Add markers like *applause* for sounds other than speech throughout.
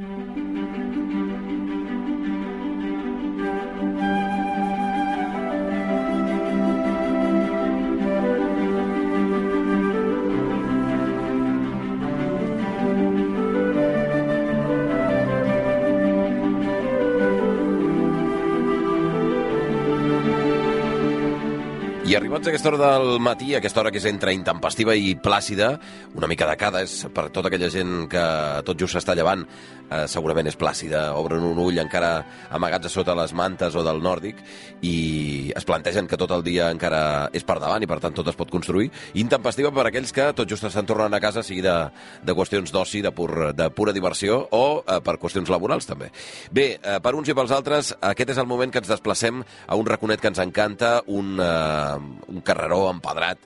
thank you arribats a aquesta hora del matí, aquesta hora que és entre intempestiva i plàcida, una mica de cada, és per tota aquella gent que tot just s'està llevant, eh, segurament és plàcida, obren un ull encara amagats a sota les mantes o del nòrdic i es plantegen que tot el dia encara és per davant i per tant tot es pot construir. Intempestiva per aquells que tot just estan tornant a casa, sigui de, de qüestions d'oci, de, pur, de pura diversió o eh, per qüestions laborals també. Bé, eh, per uns i pels altres, aquest és el moment que ens desplacem a un raconet que ens encanta, un, eh, un carreró empedrat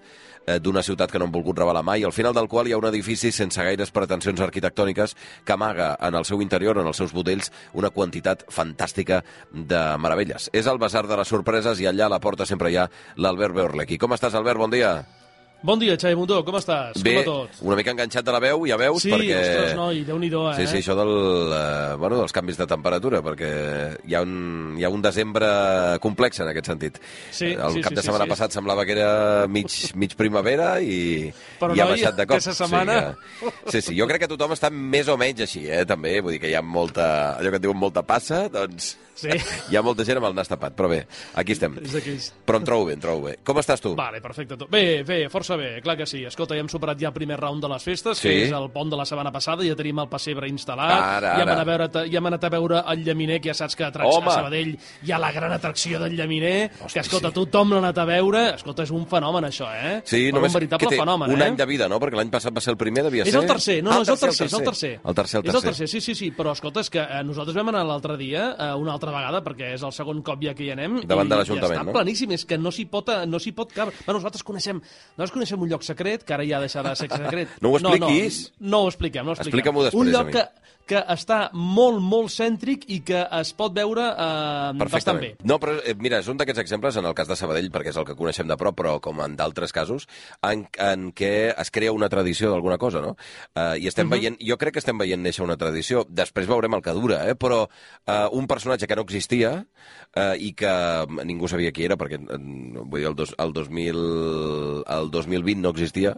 eh, d'una ciutat que no han volgut revelar mai, al final del qual hi ha un edifici sense gaires pretensions arquitectòniques que amaga en el seu interior, en els seus budells, una quantitat fantàstica de meravelles. És el Basar de les Sorpreses i allà a la porta sempre hi ha l'Albert Beorlequi. Com estàs, Albert? Bon dia. Bon dia, Xavi Montó, com estàs? Bé, com tot? una mica enganxat de la veu, ja veus, Sí, perquè... ostres, noi, Déu-n'hi-do, eh? Sí, sí, això del, eh, bueno, dels canvis de temperatura, perquè hi ha un, hi ha un desembre complex en aquest sentit. Sí, el sí, cap sí, de sí, setmana sí. passat semblava que era mig, *laughs* mig primavera i, Però, i ha noi, baixat de cop. aquesta setmana- Sí, que, sí, sí, jo crec que tothom està més o menys així, eh, també. Vull dir que hi ha molta, allò que et diuen molta passa, doncs Sí. *laughs* hi ha molta gent amb el nas tapat, però bé, aquí estem. Però em trobo bé, em trobo bé. Com estàs tu? Vale, perfecte. Bé, bé, força bé, clar que sí. Escolta, ja hem superat ja el primer round de les festes, Sí. que és el pont de la setmana passada, ja tenim el pessebre instal·lat, Ara, ja, hem ara. anat a veure, ja hem anat a veure el llaminer, que ja saps que a, Trac- Home! a Sabadell hi ha la gran atracció del llaminer, Hosti, que escolta, sí. tothom l'ha anat a veure, escolta, és un fenomen això, eh? Sí, Però només un veritable que té fenomen, un eh? any de vida, no? Perquè l'any passat va ser el primer, devia És ser... el tercer, no, Ah, no, és el tercer, és el tercer. El tercer, el És tercer. el tercer, sí, sí, sí, però escolta, és que eh, nosaltres vam anar l'altre dia, eh, una altra vegada, perquè és el segon cop ja que hi anem, Davant i, de l'Ajuntament, i està no? planíssim, és que no s'hi pot, eh, no s'hi pot cabre. Bueno, nosaltres coneixem, nosaltres coneixem un lloc secret, que ara ja deixarà de ser secret. *laughs* No ho expliquis. No, no, no ho expliquem, no ho expliquem. Explica-m'ho després, Un a lloc mi. que, que està molt, molt cèntric i que es pot veure eh, bastant bé. No, però eh, mira, és un d'aquests exemples, en el cas de Sabadell, perquè és el que coneixem de prop, però com en d'altres casos, en, en què es crea una tradició d'alguna cosa, no? Uh, I Mhm. estem veient, jo crec que estem veient néixer una tradició, després veurem el que dura, eh? però uh, un personatge que no existia uh, i que ningú sabia qui era, perquè eh, vull dir, el, dos, el, 2000, el 2020 no existia,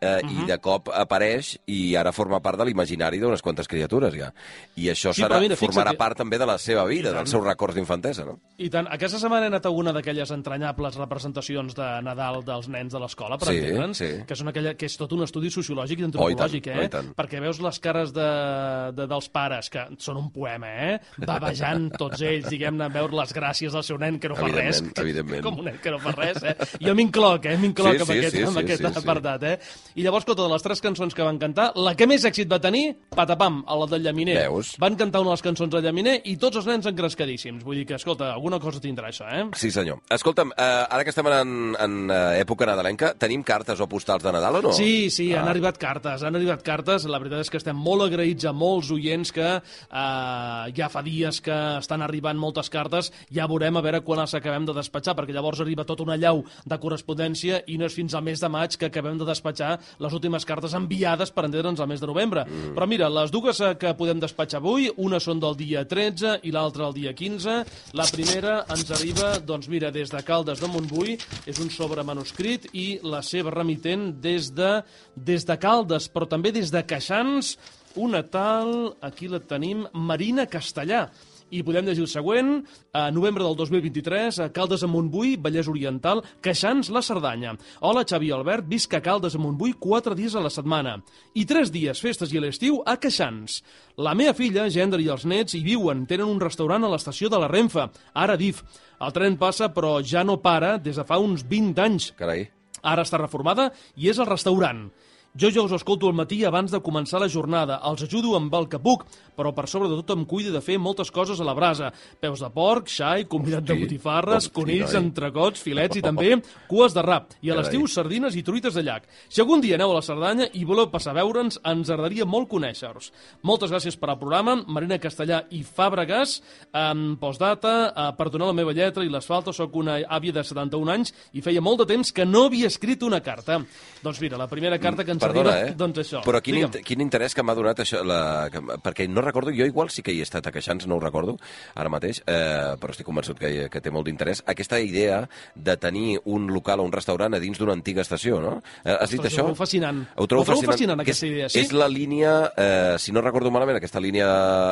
eh, Mhm. i de cop apareix i ara forma part de l'imaginari d'unes quantes criatures, ja. I això Sí, serà, mira, formarà fixa't- part també de la seva vida, dels seus records d'infantesa, no? I tant, aquesta setmana he anat a una d'aquelles entranyables representacions de Nadal dels nens de l'escola, per Sí, entendre'ns, sí. que, són aquella, que és tot un estudi sociològic i Oh, antropològic, i tant, oh, eh? i tant. Perquè veus les cares de, de, dels pares, que són un poema, eh? Babejant tots ells, diguem-ne, veure les gràcies del seu nen que no fa res. Evidentment, evidentment. Com un nen que no fa res, eh? Jo m'incloc, eh? M'incloc Sí, amb sí, aquest, sí, amb sí, aquest sí, sí. apartat, eh? I llavors, escolta, de les tres cançons que van cantar, la que més èxit va tenir, patapam, a la del Llaminer. Veus? Van cantar una de les cançons del Llaminer i tots els nens engrescadíssims. Vull dir que, escolta, alguna cosa tindrà això, eh? Sí, senyor. Escolta'm, eh, ara que estem en, en eh, època nadalenca, tenim cartes o postals de Nadal o no? Sí, sí, Ah. han arribat cartes, han arribat cartes. La veritat és que estem molt agraïts a molts oients que eh, ja fa dies que estan arribant moltes cartes. Ja veurem a veure quan les acabem de despatxar, perquè llavors arriba tota una llau de correspondència i no és fins al mes de maig que acabem de despatxar les últimes cartes enviades per entendre'ns al mes de novembre. Mm. Però mira, les dues eh, que podem despatxar avui, una són del dia 13 i l'altra el dia 15. La primera ens arriba, doncs mira, des de Caldes de Montbui, és un sobre manuscrit i la seva remitent des de, des de Caldes, però també des de Queixans, una tal, aquí la tenim, Marina Castellà. I podem llegir el següent, a novembre del 2023, a Caldes de Montbui, Vallès Oriental, Queixans, la Cerdanya. Hola, Xavi Albert, visc a Caldes de Montbui quatre dies a la setmana. I tres dies, festes i a l'estiu, a Queixans. La meva filla, gendre i els nets hi viuen, tenen un restaurant a l'estació de la Renfe, ara DIF. El tren passa, però ja no para des de fa uns 20 anys. Carai. Ara està reformada i és el restaurant. Jo ja us escolto al matí abans de començar la jornada. Els ajudo amb el que puc, però per sobre de tot em cuido de fer moltes coses a la brasa. Peus de porc, xai, convidat de Hosti. botifarres, Hosti, conills, noi. entrecots, filets i *laughs* també cues de rap. I a l'estiu sardines i truites de llac. Si algun dia aneu a la Cerdanya i voleu passar a veure'ns, ens agradaria molt conèixer-vos. Moltes gràcies per al programa. Marina Castellà i Fàbregas. En postdata, eh, perdonar la meva lletra i les faltes, sóc una àvia de 71 anys i feia molt de temps que no havia escrit una carta. Doncs mira, la primera carta que ens Perdona, arriba, eh? doncs això. Però quin, Digue'm. int quin interès que m'ha donat això, la, perquè no recordo, jo igual sí que hi he estat a Queixans, no ho recordo ara mateix, eh, però estic convençut que, que té molt d'interès, aquesta idea de tenir un local o un restaurant a dins d'una antiga estació, no? Eh, has dit Ostres, això? ho trobo fascinant. Ho trobo Ho trobo fascinant, fascinant, que aquesta idea, sí? És la línia, eh, si no recordo malament, aquesta línia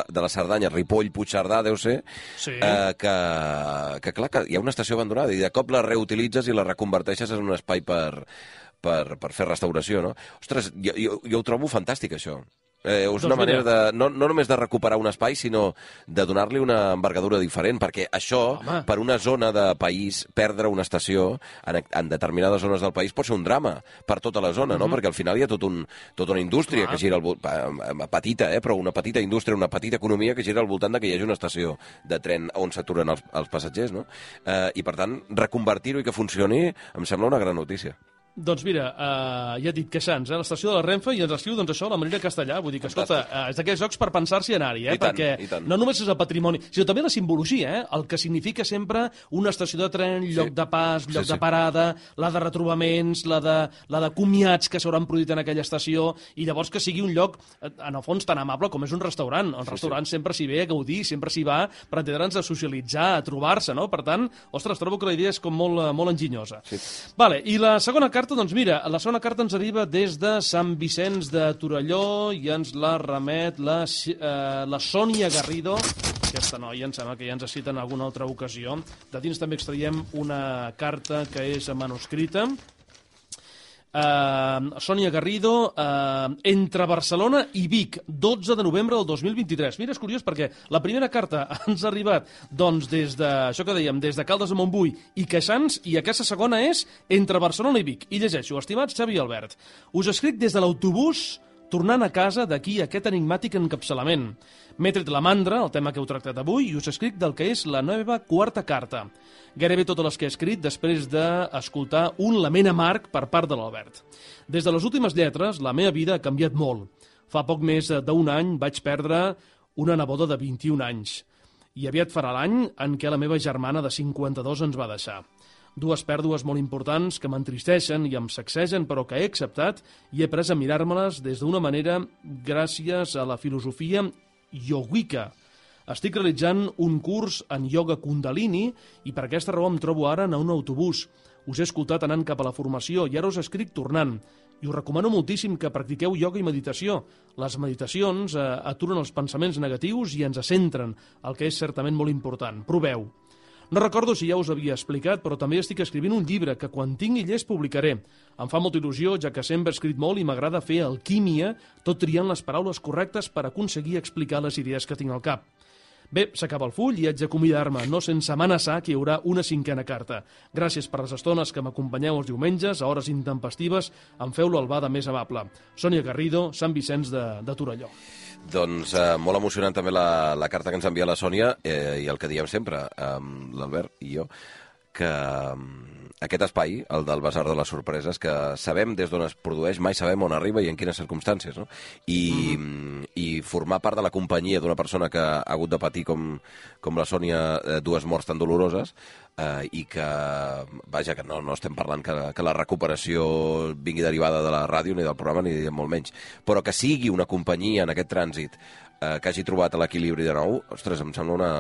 de la Cerdanya, Ripoll-Puigcerdà, deu ser, Sí. eh, que, que clar, que hi ha una estació abandonada i de cop la reutilitzes i la reconverteixes en un espai per, per, per fer restauració, no? Ostres, jo, jo, jo ho trobo fantàstic, això. Eh, és Doncs una mira. manera de, no, no només de recuperar un espai, sinó de donar-li una envergadura diferent, perquè això, Home. per una zona de país, perdre una estació en, en determinades zones del país pot ser un drama per tota la zona, no? Perquè al final hi ha tot un, tota una indústria Mhm. Clar. que gira al voltant, petita, eh? però una petita indústria, una petita economia que gira al voltant de que hi hagi una estació de tren on s'aturen els, els passatgers, no? Eh, I per tant, reconvertir-ho i que funcioni em sembla una gran notícia. Doncs mira, uh, ja he dit Queixans, eh? l'estació de la Renfe, i ens escriu doncs, això, la Marina Castellà. Vull dir que, escolta, uh, és d'aquells jocs per pensar-s'hi anar-hi, eh? I tant, perquè i tant. no només és el patrimoni, sinó també la simbologia, eh? el que significa sempre una estació de tren, lloc Sí. de pas, lloc Sí, sí. de parada, la de retrobaments, la de, la de comiats que s'hauran produït en aquella estació, i llavors que sigui un lloc, eh, en el fons, tan amable com és un restaurant. Un restaurant sempre s'hi ve a gaudir, sempre s'hi va per entendre'ns a socialitzar, a trobar-se, no? Per tant, ostres, trobo que la idea és com molt, eh, molt enginyosa. Sí. Vale, i la segona carta, doncs mira, la segona carta ens arriba des de Sant Vicenç de Torelló i ens la remet la, eh, la Sònia Garrido. Aquesta noia em sembla que ja ens cita en alguna altra ocasió. De dins també extraiem una carta que és manuscrita. Uh, Sònia Garrido, uh, entre Barcelona i Vic, 12 de novembre del 2023. Mira, és curiós perquè la primera carta *laughs* ens ha arribat doncs, des de, això que dèiem, des de Caldes de Montbui i Queixans, i aquesta segona és entre Barcelona i Vic. I llegeixo, estimats Xavi Albert, us escric des de l'autobús tornant a casa d'aquí aquest enigmàtic encapçalament. M'he tret la mandra, el tema que heu tractat avui, i us escric del que és la meva quarta carta. Gairebé totes les que he escrit després d'escoltar un lament amarg per part de l'Albert. Des de les últimes lletres, la meva vida ha canviat molt. Fa poc més d'un any vaig perdre una neboda de 21 anys. I aviat farà l'any en què la meva germana de 52 ens va deixar. Dues pèrdues molt importants que m'entristeixen i em sacsegen, però que he acceptat i he pres a mirar-me-les des d'una manera gràcies a la filosofia yogica. Estic realitzant un curs en yoga kundalini i per aquesta raó em trobo ara en un autobús. Us he escoltat anant cap a la formació i ara us escric tornant. I us recomano moltíssim que practiqueu yoga i meditació. Les meditacions eh, aturen els pensaments negatius i ens centren, el que és certament molt important. Proveu. No recordo si ja us havia explicat, però també estic escrivint un llibre que quan tingui llest publicaré. Em fa molta il·lusió, ja que sempre he escrit molt i m'agrada fer alquímia, tot triant les paraules correctes per aconseguir explicar les idees que tinc al cap. Bé, s'acaba el full i haig d'acomiadar-me, no sense amenaçar que hi haurà una cinquena carta. Gràcies per les estones que m'acompanyeu els diumenges, a hores intempestives, em feu l'albada més amable. Sònia Garrido, Sant Vicenç de, de Torelló. Doncs eh, molt emocionant també la, la carta que ens envia la Sònia eh, i el que diem sempre, eh, l'Albert i jo, que eh, aquest espai, el del Basar de les Sorpreses, que sabem des d'on es produeix, mai sabem on arriba i en quines circumstàncies, no? I, mm -hmm. i formar part de la companyia d'una persona que ha hagut de patir com, com la Sònia eh, dues morts tan doloroses eh, i que, vaja, que no, no estem parlant que, que la recuperació vingui derivada de la ràdio ni del programa ni molt menys, però que sigui una companyia en aquest trànsit eh, que hagi trobat l'equilibri de nou, ostres, em sembla una,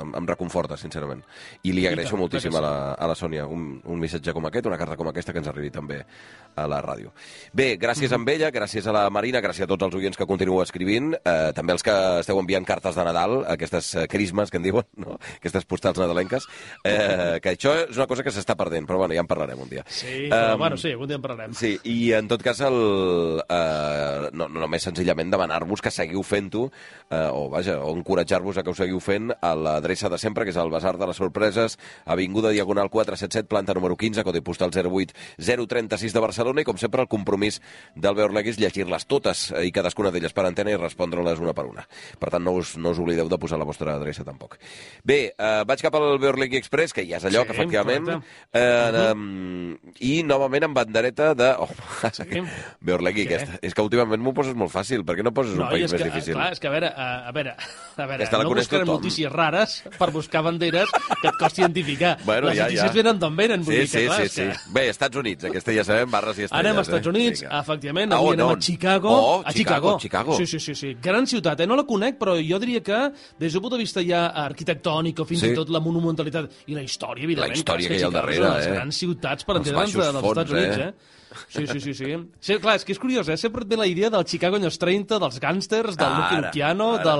em, em reconforta, sincerament. I li agraeixo tant, moltíssim a la, a la Sònia un, un missatge com aquest, una carta com aquesta que ens arribi també a la ràdio. Bé, gràcies Mhm. a ella, gràcies a la Marina, gràcies a tots els oients que continueu escrivint, eh, també els que esteu enviant cartes de Nadal, aquestes eh, crismes que en diuen, *laughs* no? aquestes postals nadalenques, eh, que això és una cosa que s'està perdent, però bueno, ja en parlarem un dia. Sí, però, Em, bueno, sí, algun dia en parlarem. Sí, i en tot cas, el, eh, no, no només senzillament demanar-vos que seguiu fent-ho, eh, o vaja, o encoratjar-vos a que ho seguiu fent a l'adreça de sempre, que és el Basar de les Sorpreses, Avinguda Diagonal 477, planta número 15, codi postal 08 036 de Barcelona, i com sempre el compromís del Beorlegui és llegir-les totes eh, i cadascuna d'elles per antena i respondre-les una per una. Per tant, no us, no us oblideu de posar la vostra adreça tampoc. Bé, eh, vaig cap al Beorlegui Express, que ja és allò Sí, que efectivament... Eh, um, I novament amb bandereta de... Oh, *laughs* sí. Beorlegui, Què? aquesta. És que últimament m'ho poses molt fàcil. Per què no poses un i país és més que, difícil? Clar, és que a veure, a, a veure, a veure no buscarem tothom. notícies rares, mapes per buscar banderes que et costi identificar. Bueno, Les ja, notícies ja. venen d'on venen, Sí, dir que, sí, clar, sí, sí. que... Bé, Estats Units, aquesta ja sabem, barres i estrelles. Anem als Estats eh? Units, Vinga. efectivament, Ah, avui on, anem on? a Chicago. Oh, a Chicago, Chicago. Sí, sí, sí, sí. Gran ciutat, eh? No la conec, però jo diria que des d'un punt de vista ja arquitectònic o fins Sí. i tot la monumentalitat i la història, evidentment. La història és que hi ha al darrere, de les eh? grans ciutats per entendre'ns dels Estats Units, eh? eh? Sí, sí, sí, sí. sí. Clar, és que és curiós, eh? Sempre et ve la idea del Chicago anys 30, dels gàngsters, del Lucky Ara, Luciano, de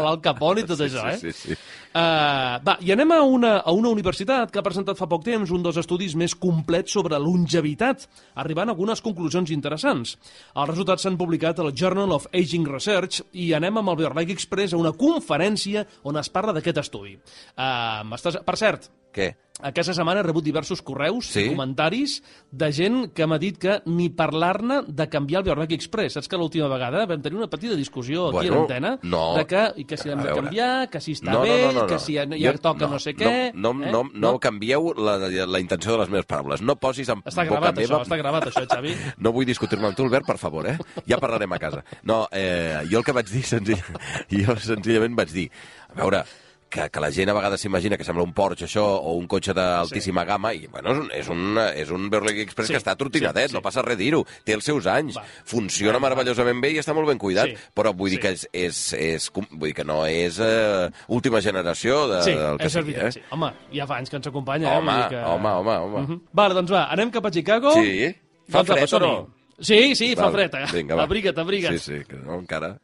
l'Al Capone i tot Sí, això, eh? sí, sí, sí. Uh, va, i anem a una, a una universitat que ha presentat fa poc temps un dels estudis més complets sobre longevitat, arribant a algunes conclusions interessants. Els resultats s'han publicat al Journal of Aging Research i anem amb el Biorlike Express a una conferència on es parla d'aquest estudi. Uh, estàs... Per cert, Què? aquesta setmana he rebut diversos correus Sí? i comentaris de gent que m'ha dit que ni parlar-ne de canviar el Biorlike Express. Saps que l'última vegada vam tenir una petita discussió aquí Bueno, a l'antena no. de que, i que si l'hem de canviar, que si està No, no, bé, no, no, no. que si ja, ja Jo- toca no, sé què... No, no, eh? no, no canvieu la, la intenció de les meves paraules. No posis en Està boca gravat, meva... això, està gravat, això, Xavi. *laughs* No vull discutir-me amb tu, Albert, per favor, eh? Ja parlarem a casa. No, eh, jo el que vaig dir, senzill... *laughs* jo senzillament vaig dir, a veure, que, que la gent a vegades s'imagina que sembla un Porsche, això, o un cotxe d'altíssima sí. gamma, i, bueno, és un, és un, és un Berlin Express Sí, que està trottinadet, sí, sí. no passa res dir-ho. Té els seus anys, Va. funciona Va, va. meravellosament bé i està molt ben cuidat, Sí, però vull dir sí. que és, és, és, vull dir que no és eh, última generació de, Sí, del que és sigui, veritat, eh? sí. Home, ja fa anys que ens acompanya, eh? Home, Vull dir que... home, home, home. Mhm. Vale, doncs va, anem cap a Chicago. Sí? Fa Doncs fred o no? Sí, sí, fa Val, fred. eh? Vinga, va. Abriga't, abriga't. Sí, sí, que no, encara...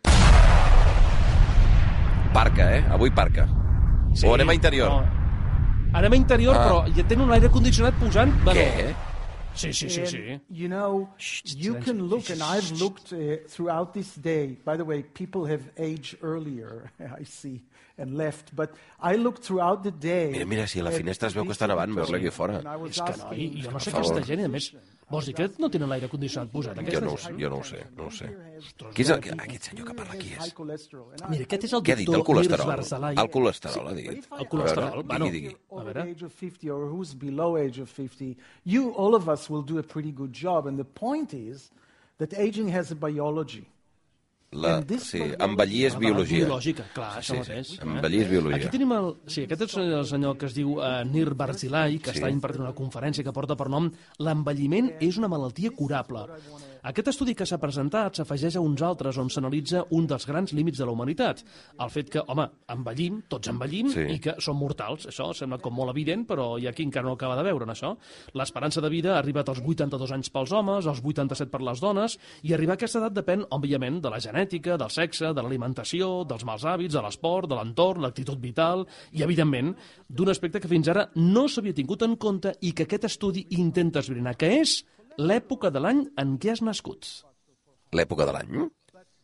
Parca, eh? Avui parca. Sí, O anem a interior. No. Anem a interior, Ah. però ja tenen un aire condicionat posant... Bueno, Què? Sí, sí, sí, And, sí. You know, you can look, and I've looked uh, throughout this day. By the way, people have aged earlier, *laughs* I see, and left. But I looked throughout the day. Mira, mira, si a la finestra es veu que està nevant, veus-la aquí fora. És que no, i, jo no sé aquesta favor. gent, i a més, vols dir que no tenen l'aire condicionat posat, Jo no, gent? sé, jo no ho sé, no ho sé. Qui és el, que- aquest senyor que parla aquí és? Mira, aquest és el Què ha dit, el doctor colesterol? Barzalai. El colesterol, ha dit. El colesterol, A veure, bueno. digui, digui. A over veure. the age of 50 or who's below age of 50, you, all of us, will do a pretty good job. And the point is that aging has a biology. La, sí, envellir és biologia. biològica, clar, això Sí, mateix. sí, envellir és biologia. Aquí tenim el... Sí, aquest és el senyor que es diu uh, Nir Barzilai, que Sí. està impartint una conferència que porta per nom L'envelliment és una malaltia curable. Aquest estudi que s'ha presentat s'afegeix a uns altres on s'analitza un dels grans límits de la humanitat. El fet que, home, envellim, tots envellim, Sí. i que som mortals. Això sembla com molt evident, però hi ha qui encara no acaba de veure en això. L'esperança de vida ha arribat als 82 anys pels homes, als 87 per les dones, i arribar a aquesta edat depèn, òbviament, de la genètica, del sexe, de l'alimentació, dels mals hàbits, de l'esport, de l'entorn, l'actitud vital, i, evidentment, d'un aspecte que fins ara no s'havia tingut en compte i que aquest estudi intenta esbrinar, que és l'època de l'any en què has nascut. L'època de l'any?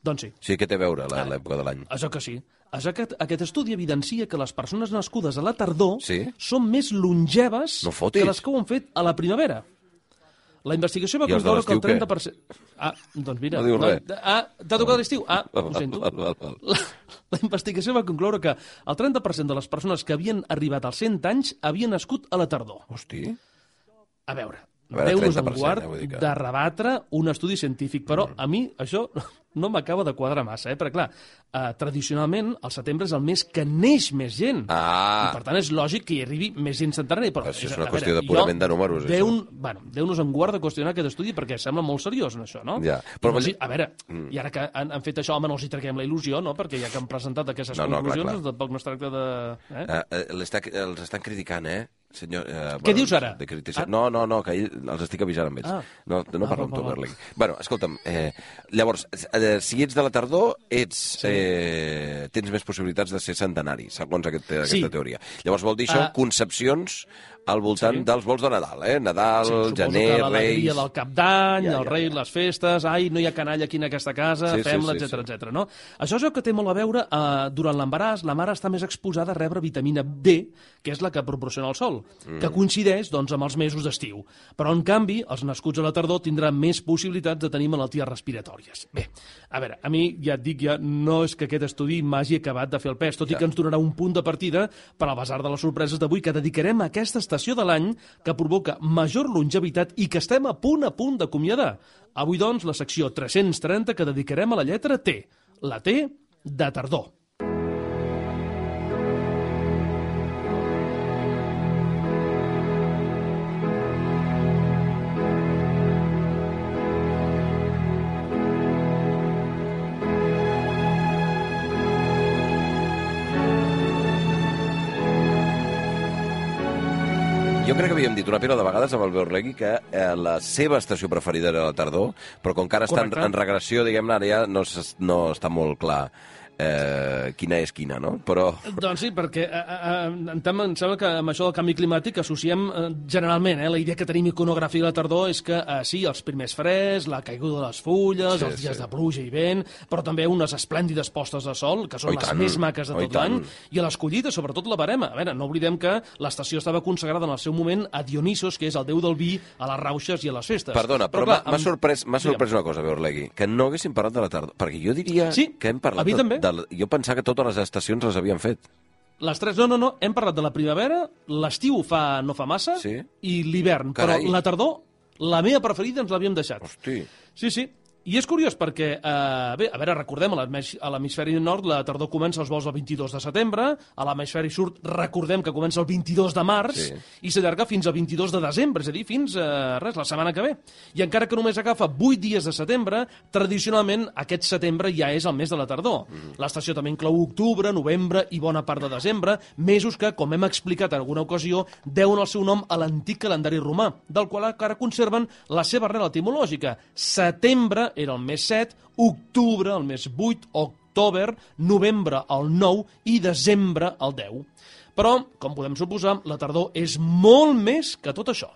Doncs sí, Sí, què té a veure la- l'època de l'any? això que sí. Això que, aquest estudi evidencia que les persones nascudes a la tardor Sí? són més longeves No fotis. que les que ho han fet a la primavera. La investigació va concloure que el l'estiu, què? 30%... Ah, doncs mira... No diu res. Ah, t'ha tocat l'estiu? Ah, ho sento. Val, val, val. La, la investigació va concloure que el 30% de les persones que havien arribat als 100 anys havien nascut a la tardor. Hosti. A veure, Déu-nos en 30%, guard eh, que- de rebatre un estudi científic, però a mi això *laughs* no m'acaba de quadrar massa, eh? perquè clar, eh, tradicionalment el setembre és el mes que neix més gent. Ah. I per tant és lògic que hi arribi més gent centenària. Però, Això és una veure, qüestió de jo- purament de números, Déu, això. bueno, Déu-nos en guard de qüestionar aquest estudi perquè sembla molt seriós en això, no? Ja, Però però- a veure, i ara que han, han fet això, home, no els hi traguem la il·lusió, no? Perquè ja que han presentat aquestes No, no, clar, conclusions, clar. doncs tampoc no es tracta de... Eh? Eh, eh, l'està- els estan criticant, eh? Senyor, eh, Què dius ara? De critici... Ah. No, no, no, que ell, els estic avisant amb ells. Ah. No, no Ah, parlo amb tu. Berling. Bueno, escolta'm, eh, llavors, eh, si ets de la tardor, ets, sí. eh, tens més possibilitats de ser centenari, segons aquest, aquesta Sí. teoria. Llavors vol dir això Ah. concepcions al voltant Sí. dels vols de Nadal, eh? Nadal, Sí, suposo gener, que l'alegria Reis... del cap d'any, Ja, ja, el rei, ja. les festes, ai, no hi ha canalla aquí en aquesta casa, Sí, sí, fem-la, sí, etc sí. etc. no? Això és el que té molt a veure eh, durant l'embaràs, la mare està més exposada a rebre vitamina D, que és la que proporciona el sol, mm. que coincideix doncs, amb els mesos d'estiu. Però, en canvi, els nascuts a la tardor tindran més possibilitats de tenir malalties respiratòries. Bé, a veure, a mi ja et dic, ja no és que aquest estudi m'hagi acabat de fer el pes, tot Ja. i que ens donarà un punt de partida per al basar de les sorpreses d'avui que dedicarem a aquesta estació de l'any que provoca major longevitat i que estem a punt a punt d'acomiadar. Avui, doncs, la secció 330 que dedicarem a la lletra T. La T de tardor. Havíem dit una pila de vegades amb el Beurlegui que eh, la seva estació preferida era la tardor, però com que ara està en, Correcte. en regressió, diguem-ne, ara ja no, s- no està molt clar eh, quina és quina, no? Però... Doncs sí, perquè eh, em, tem- em sembla que amb això del canvi climàtic associem eh, generalment, eh, la idea que tenim iconografia de la tardor és que eh, sí, els primers freds, la caiguda de les fulles, Sí, els dies sí. de pluja i vent, però també unes esplèndides postes de sol, que són Oh, les tant. més maques de Oh, tot l'any, tant. i a les collites, sobretot la barema. A veure, no oblidem que l'estació estava consagrada en el seu moment a Dionisos, que és el déu del vi, a les rauxes i a les festes. Perdona, però, clar, m'ha amb- sorprès, sorprès una cosa, Beurlegui, que no haguéssim parlat de la tardor, perquè jo diria Sí, que hem parlat a de, també. De, jo pensava que totes les estacions les havien fet. Les tres, no, no, no, hem parlat de la primavera, l'estiu fa no fa massa, Sí. i l'hivern, però la tardor, la meva preferida ens l'havíem deixat. Hosti, Sí, sí. I és curiós perquè, eh, bé, a veure, recordem, a l'hemis- a l'hemisferi nord la tardor comença els vols el 22 de setembre, a l'hemisferi sud recordem que comença el 22 de març Sí. i s'allarga fins al 22 de desembre, és a dir, fins, eh, res, la setmana que ve. I encara que només agafa 8 dies de setembre, tradicionalment aquest setembre ja és el mes de la tardor. L'estació també inclou octubre, novembre i bona part de desembre, mesos que, com hem explicat en alguna ocasió, deuen el seu nom a l'antic calendari romà, del qual encara conserven la seva arrel etimològica. Setembre era el mes 7, octubre el mes 8, october, novembre el 9 i desembre el 10. Però, com podem suposar, la tardor és molt més que tot això.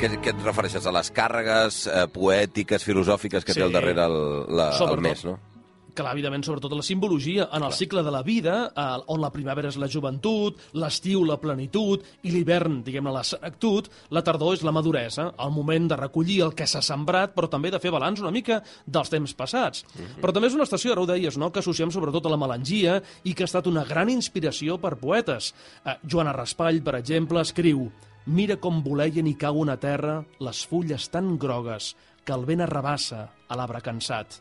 què, què et refereixes? A les càrregues eh, poètiques, filosòfiques que Sí. té al darrere el, la, el mes, no? Clar, evidentment, sobretot la simbologia en el cicle de la vida, eh, on la primavera és la joventut, l'estiu la plenitud i l'hivern, diguem-ne, la senectut, la tardor és la maduresa, el moment de recollir el que s'ha sembrat, però també de fer balanç una mica dels temps passats. Però també és una estació, ara ho deies, no?, que associem sobretot a la melangia i que ha estat una gran inspiració per poetes. Eh, Joana Raspall, per exemple, escriu Mira com voleien i cauen a terra les fulles tan grogues que el vent arrabassa a l'arbre cansat.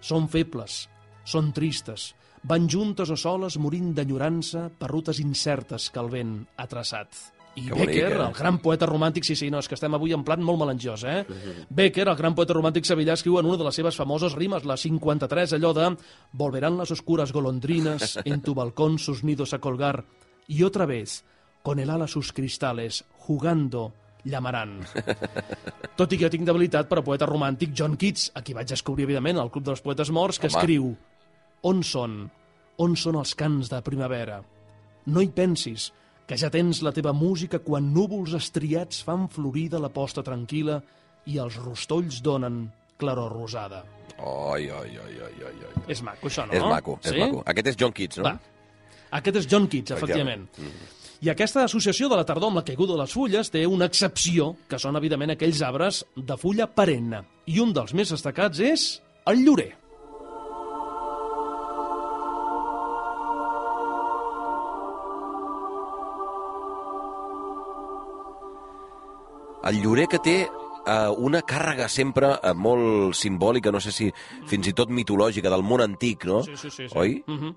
Són febles, són tristes, van juntes o soles morint d'enyorança per rutes incertes que el vent ha traçat. I Que bonic, Becker, eh? el gran poeta romàntic, sí, sí, no, és que estem avui en plan molt melangiós, eh? Becker, el gran poeta romàntic sevillà, escriu en una de les seves famoses rimes, la 53, allò de «Volverán las oscuras golondrinas *laughs* en tu balcón sus nidos a colgar y otra vez, con el ala sus cristales, jugando, llamarán». *laughs* Tot i que jo tinc debilitat per a poeta romàntic John Keats, a qui vaig descobrir, evidentment, al Club dels Poetes Morts, que Home. escriu On són? On són els cants de primavera? No hi pensis, que ja tens la teva música quan núvols estriats fan florida la posta tranquil·la i els rostolls donen claror rosada. Oi, oi, oi, oi, oi, oi. És maco, això, no? És maco, és sí? maco. Aquest és John Keats, no? Va. Aquest és John Keats, efectivament. I aquesta associació de la tardor amb la caiguda de les fulles té una excepció, que són, evidentment, aquells arbres de fulla perenne. I un dels més destacats és el llorer. El llorer que té eh, una càrrega sempre eh, molt simbòlica, no sé si fins i tot mitològica, del món antic, no? Sí, sí, sí. sí. Oi? Uh -huh.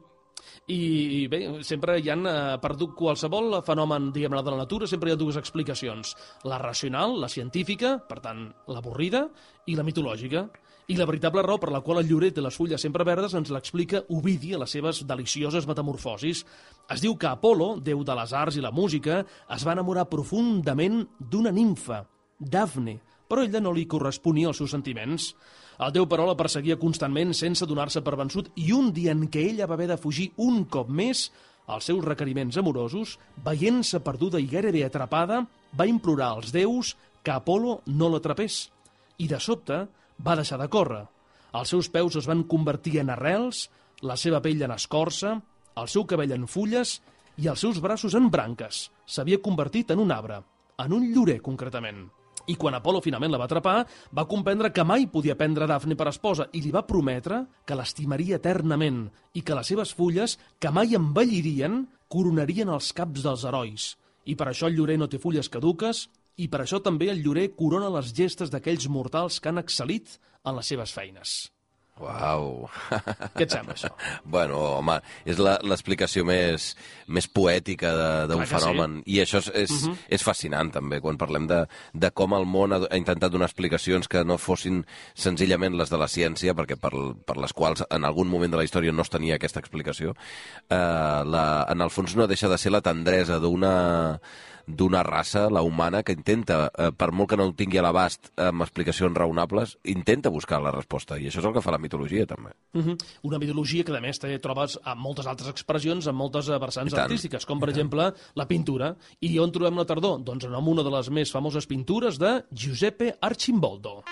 I bé, sempre hi han, eh, per du- qualsevol fenomen, diguem-ne, de la natura, sempre hi ha dues explicacions. La racional, la científica, per tant, l'avorrida, i la mitològica. I la veritable raó per la qual el llorer té les fulles sempre verdes ens l'explica Ovidi a les seves delicioses metamorfosis. Es diu que Apolo, déu de les arts i la música, es va enamorar profundament d'una nimfa, Dafne, però ella no li corresponia als seus sentiments. El déu, però, la perseguia constantment sense donar-se per vençut i un dia en què ella va haver de fugir un cop més als seus requeriments amorosos, veient-se perduda i gairebé atrapada, va implorar als déus que Apolo no l'atrapés. I de sobte va deixar de córrer. Els seus peus es van convertir en arrels, la seva pell en escorça, el seu cabell en fulles i els seus braços en branques. S'havia convertit en un arbre, en un llorer concretament. I quan Apolo finalment la va atrapar, va comprendre que mai podia prendre Dafne per esposa i li va prometre que l'estimaria eternament i que les seves fulles, que mai envellirien, coronarien els caps dels herois. I per això el llorer no té fulles caduques i per això també el llorer corona les gestes d'aquells mortals que han excel·lit en les seves feines. Uau. Què et sembla, això? *laughs* Bueno, home, és la- l'explicació més, més poètica de- d'un fenomen. I això és, és, Mhm. és fascinant, també, quan parlem de, de com el món ha, ha intentat donar explicacions que no fossin senzillament les de la ciència, perquè per, per les quals en algun moment de la història no es tenia aquesta explicació. Eh, la, en el fons no deixa de ser la tendresa d'una d'una raça, la humana, que intenta, eh, per molt que no ho tingui a l'abast amb explicacions raonables, intenta buscar la resposta. I això és el que fa la mitologia, també. Uh -huh. Una mitologia que, a més, també trobes a moltes altres expressions en moltes eh, tant. artístiques, com, per exemple, la pintura. I on trobem la tardor? Doncs en una de les més famoses pintures de Giuseppe Arcimboldo.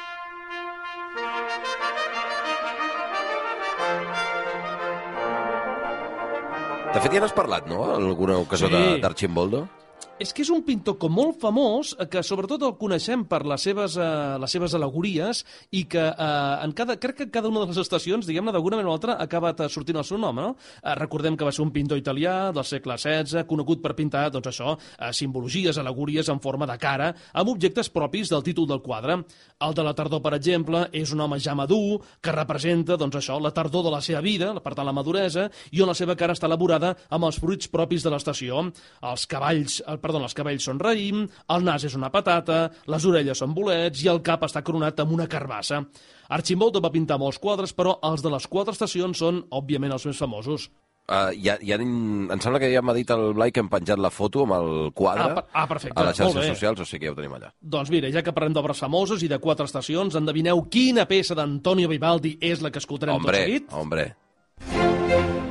De fet, ja n'has parlat, no?, en alguna ocasió Sí. d'Archimboldo? És que és un pintor com molt famós, eh, que sobretot el coneixem per les seves, eh, les seves alegories i que eh, en cada, crec que en cada una de les estacions, diguem-ne, d'alguna manera o altra, ha acabat sortint el seu nom, no? Eh, recordem que va ser un pintor italià del segle XVI, conegut per pintar, doncs això, eh, simbologies, alegories en forma de cara, amb objectes propis del títol del quadre. El de la tardor, per exemple, és un home ja madur, que representa, doncs això, la tardor de la seva vida, per tant, la maduresa, i on la seva cara està elaborada amb els fruits propis de l'estació. Els cavalls, el, perdó, els cabells són raïm, el nas és una patata, les orelles són bolets i el cap està coronat amb una carbassa. Archimboldo va pintar molts quadres, però els de les quatre estacions són, òbviament, els més famosos. Uh, ja, ja, em sembla que ja m'ha dit el Blai que hem penjat la foto amb el quadre Ah, per- ah, perfecte, a les molt xarxes bé. socials, o sigui que ja ho tenim allà. Doncs mira, ja que parlem d'obres famoses i de quatre estacions, endevineu quina peça d'Antonio Vivaldi és la que escoltarem tot Hombre, seguit? hombre. La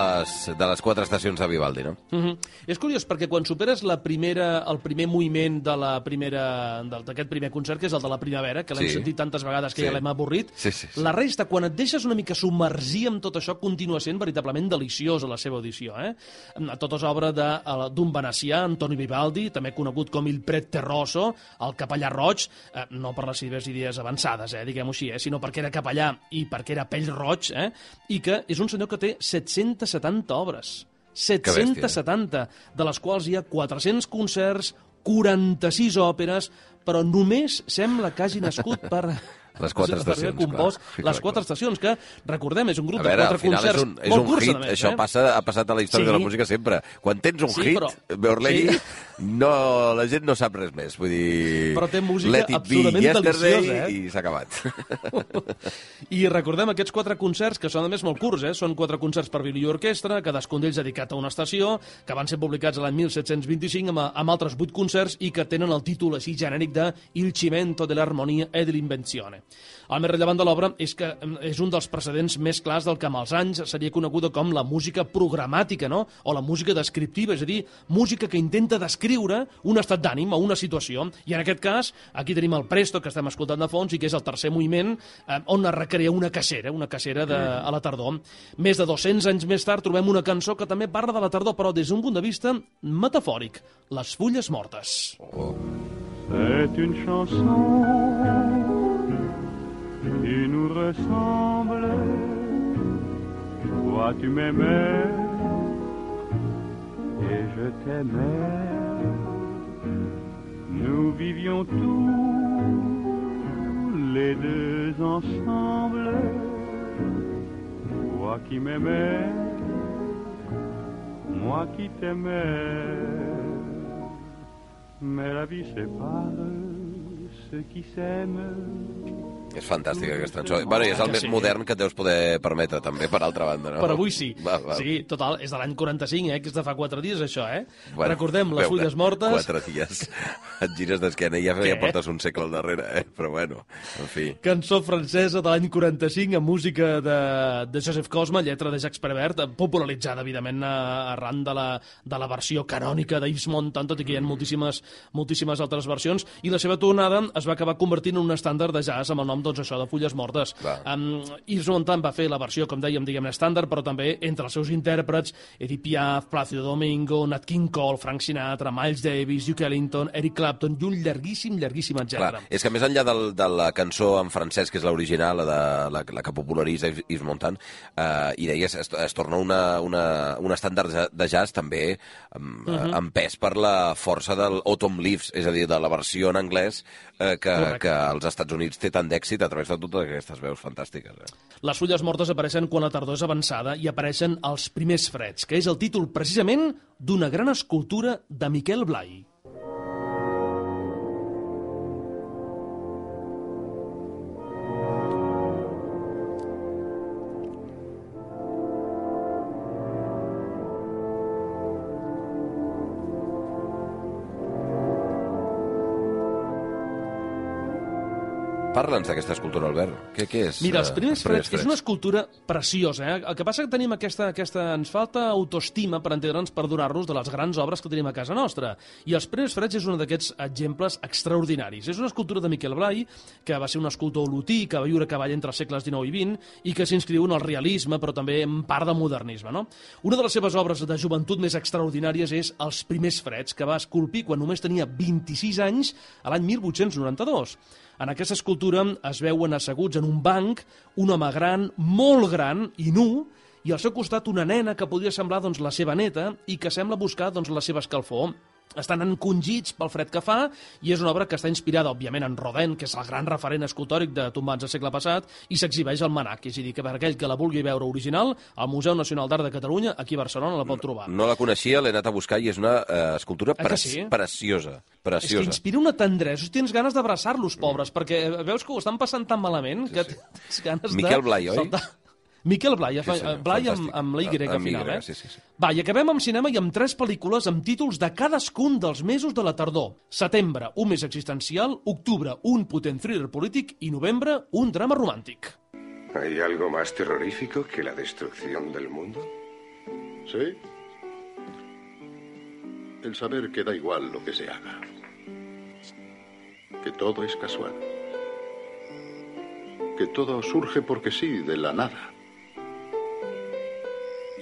les, de les quatre estacions de Vivaldi, no? Mm -hmm. És curiós perquè quan superes la primera, el primer moviment de la primera del- d'aquest primer concert, que és el de la primavera, que l'hem Sí. sentit tantes vegades que Sí. ja l'hem avorrit, Sí, sí, sí. la resta, quan et deixes una mica submergir amb tot això, continua sent veritablement deliciosa la seva audició. Eh? Tot és obra d'un venecià, Antoni Vivaldi, també conegut com il Prete Rosso, el capellà roig, eh, no per les seves idees avançades, eh, diguem-ho així, eh, sinó perquè era capellà i perquè era pell roig, eh, i que és un senyor que té 770 obres. 770, de les quals hi ha 400 concerts, 46 òperes, però només sembla que hagi nascut per... *laughs* Les quatre *laughs* estacions, compost clar. les quatre estacions, que, recordem, és un grup A de veure, al quatre final és concerts un, és molt un hit, més, això eh? passa, ha passat a la història Sí. de la música sempre. Quan tens un Sí, hit, però- Beorlegui, Sí. *laughs* no, la gent no sap res més. Vull dir, Però té música absolutament deliciosa, eh? i s'ha acabat. *laughs* I recordem aquests quatre concerts, que són a més molt curts, eh? són quatre concerts per violí i orquestra, cadascun d'ells dedicat a una estació, que van ser publicats l'any 1725 amb, amb altres vuit concerts i que tenen el títol així genèric de Il cimento dell'armonia e dell'invenzione. El més rellevant de l'obra és que em, és un dels precedents més clars del que amb els anys seria coneguda com la música programàtica, no? o la música descriptiva, és a dir, música que intenta descriure un estat d'ànim o una situació. I en aquest cas, aquí tenim el Presto, que estem escoltant de fons, i que és el tercer moviment, eh, on es recrea una cacera, una cacera de, a la tardor. Més de 200 anys més tard trobem una cançó que també parla de la tardor, però des d'un punt de vista metafòric, les fulles mortes. C'est une chanson qui nous ressemble. Toi, tu m'aimais et je t'aimais. Nous vivions tous les deux ensemble. Toi qui m'aimais, moi qui t'aimais. Mais la vie sépare ceux qui s'aiment. És fantàstica aquesta cançó. Bueno, i és el més sí. modern que et deus poder permetre, també, per altra banda, no? Per avui sí. Va, va. Sí, total, és de l'any 45, eh, que és de fa 4 dies, això, eh? Bueno, Recordem les veure, fulles mortes. Quatre dies. *laughs* Et gires d'esquena i ja, ja portes un segle al darrere, eh? Però bueno, en fi. Cançó francesa de l'any 45 amb música de, de Joseph Cosma, lletra de Jacques Prévert, popularitzada, evidentment, arran de la, de la versió canònica d'Yves Montand, tot i que hi ha moltíssimes, moltíssimes altres versions, i la seva tonada es va acabar convertint en un estàndard de jazz amb el nom, doncs, això, de Fulles Mortes. Va. Um, Yves Montand va fer la versió, com dèiem, diguem-ne, estàndard, però també entre els seus intèrprets, Edith Piaf, Plácido Domingo, Nat King Cole, Frank Sinatra, Miles Davis, Duke Ellington, Eric Clapton, i un llarguíssim, llarguíssim Clar, etcètera. és que més enllà del, de la cançó en francès, que és l'original, la, de, la, la que popularitza Yves Montand, eh, i deies, es, es torna una, una, un estàndard de- jazz també amb, uh -huh. amb pes per la força del Autumn Leaves, és a dir, de la versió en anglès eh, que, Correcte. que als Estats Units té tant d'èxit a través de totes aquestes veus fantàstiques. Eh? Les fulles mortes apareixen quan la tardor és avançada i apareixen els primers freds, que és el títol precisament d'una gran escultura de Miquel Blai. Parla'ns d'aquesta escultura, Albert. Què, què és? Mira, els eh, primers freds, és una escultura preciosa. Eh? El que passa que tenim aquesta, aquesta... Ens falta autoestima per entendre'ns per donar-nos de les grans obres que tenim a casa nostra. I els primers freds és un d'aquests exemples extraordinaris. És una escultura de Miquel Blai, que va ser un escultor olotí, que va viure a cavall entre els segles XIX i XX, i que s'inscriu en el realisme, però també en part del modernisme. No? Una de les seves obres de joventut més extraordinàries és Els primers freds, que va esculpir quan només tenia 26 anys, a l'any 1892. En aquesta escultura es veuen asseguts en un banc un home gran, molt gran i nu, i al seu costat una nena que podria semblar doncs, la seva neta i que sembla buscar doncs, la seva escalfor. Estan encongits pel fred que fa i és una obra que està inspirada, òbviament, en Rodin, que és el gran referent escultòric de tombants del segle passat, i s'exhibeix al Manac, és a dir, que per aquell que la vulgui veure original, al Museu Nacional d'Art de Catalunya, aquí a Barcelona, la pot trobar. No la coneixia, l'he anat a buscar i és una eh, escultura Ah, pre sí? preciosa. És que Preciosa. inspira una tendresa, tens ganes d'abraçar-los, pobres, perquè eh, veus que ho estan passant tan malament que tens ganes Miquel de... Blai, oi? saltar. Miquel Blai, Sí, sí, senyor, Blai amb, fantàstic. amb la Y Amb final, Y, eh? sí, sí, sí. Va, i acabem amb cinema i amb tres pel·lícules amb títols de cadascun dels mesos de la tardor. Setembre, un mes existencial, octubre, un potent thriller polític i novembre, un drama romàntic. ¿Hay algo más terrorífico que la destrucción del mundo? ¿Sí? El saber que da igual lo que se haga. Que todo es casual. Que todo surge porque sí, de la nada.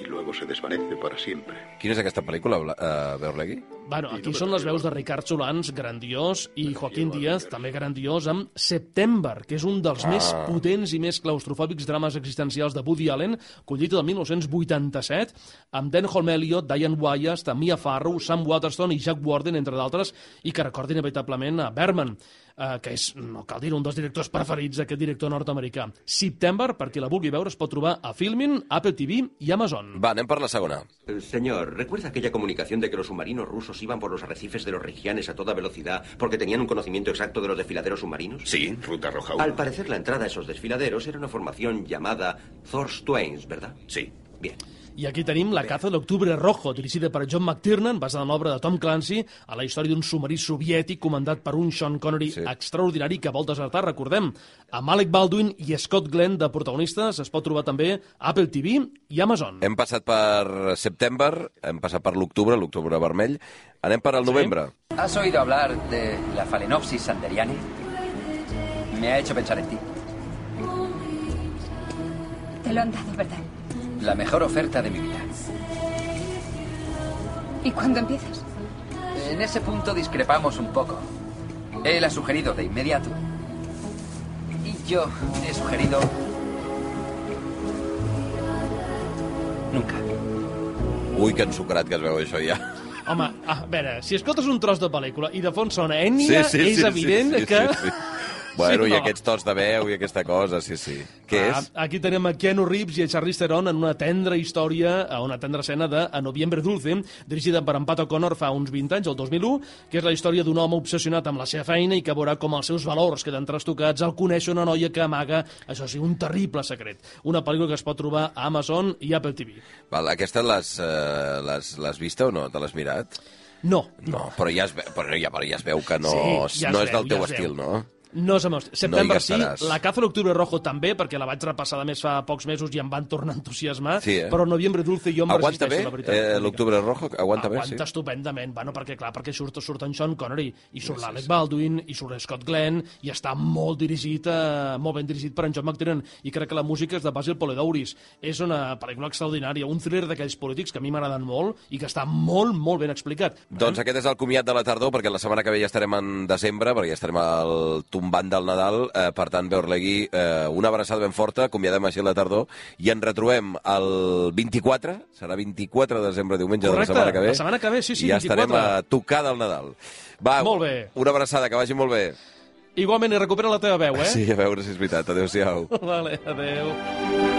Y luego se desvanece para siempre. Quina és aquesta pel·lícula, Bla- eh, Beurlegui? Bueno, aquí són les veus de Ricard Solans, grandiós, i Joaquín Díaz, també grandiós, amb September, que és un dels Ah. més potents i més claustrofòbics drames existencials de Woody Allen, collit del 1987, amb Denholm Elliott, Diane Wyatt, Mia Farrow, Sam Waterston i Jack Warden, entre d'altres, i que recorda inevitablement a Berman, eh, que és, no cal dir un dels directors preferits d'aquest director nord-americà. September, per qui la vulgui veure, es pot trobar a Filmin, Apple TV i Amazon. Va, anem per la segona. Señor, ¿recuerda aquella comunicación de que los submarinos rusos iban por los arrecifes de los Regianes a toda velocidad porque tenían un conocimiento exacto de los desfiladeros submarinos? Sí, Ruta Roja 1. Al parecer la entrada a esos desfiladeros era una formación llamada Thor's Twains, ¿verdad? Sí. Bien. I aquí tenim La caza de l'octubre rojo, dirigida per John McTiernan, basada en l'obra de Tom Clancy, a la història d'un submarí soviètic comandat per un Sean Connery Sí. sí. extraordinari que vol desertar, recordem. Amb Alec Baldwin i Scott Glenn de protagonistes es pot trobar també a Apple TV i Amazon. Hem passat per September, hem passat per l'octubre, l'octubre vermell. Anem per al novembre. ¿Has oído hablar de la Phalaenopsis sanderiani? Me ha hecho pensar en ti. Te lo han dado, ¿verdad? La mejor oferta de mi vida. ¿Y cuándo empiezas? En ese punto discrepamos un poco. Él ha sugerido de inmediato. Y yo he sugerido... Nunca. Ui, que ensucrat que es veu això ja. Home, a veure, si escoltes un tros de pel·lícula i de fons sona Enya, és evident sí, que... Sí, sí. Bueno, Sí, i no? aquests tons de veu i aquesta cosa, sí, sí. Què Ah, és? Aquí tenim a Keanu Reeves i a Charlize Theron en una tendra història, a una tendra escena de A Noviembre Dulce, dirigida per en Pat O'Connor fa uns 20 anys, el 2001, que és la història d'un home obsessionat amb la seva feina i que veurà com els seus valors queden trastocats al conèixer una noia que amaga, això sí, un terrible secret. Una pel·lícula que es pot trobar a Amazon i Apple TV. Val, aquesta l'has eh, vista o no? Te l'has mirat? No, No, però ja es, ve, però ja, però ja es veu que no, Sí, ja es no és veu, del teu ja es estil, veu. no? No se m'hosti. Septembre sí, la Caza l'Octubre Rojo també, perquè la vaig repassar de més fa pocs mesos i em van tornar a entusiasmar, Sí, eh? però Noviembre Dulce jo em Aguanta resisteixo, bé? la veritat. Eh. L'Octubre Rojo aguanta bé, sí? Aguanta estupendament, bueno, perquè clar, perquè surt, surt en Sean Connery, i surt l'Alec Baldwin, i surt Scott Glenn, i està molt dirigit, eh, molt ben dirigit per en John McTiernan, i crec que la música és de Basil Poledouris. És una pel·lícula extraordinària, un thriller d'aquells polítics que a mi m'agraden molt i que està molt, molt ben explicat. Doncs aquest és el comiat de la tardor, perquè la setmana que ve ja estarem en desembre, perquè ja estarem al tombant del Nadal, eh, per tant, Beorlegui, eh, una abraçada ben forta, acomiadem així la tardor, i ens retrobem el 24, serà 24 de desembre, diumenge Correcte, de la setmana que ve. la setmana que ve, sí, sí, I ja 24. estarem a tocar del Nadal. Va, Molt bé. una abraçada, que vagi molt bé. Igualment, i recupera la teva veu, eh? Sí, a veure si és veritat. Adéu-siau. *laughs* Vale, adeu.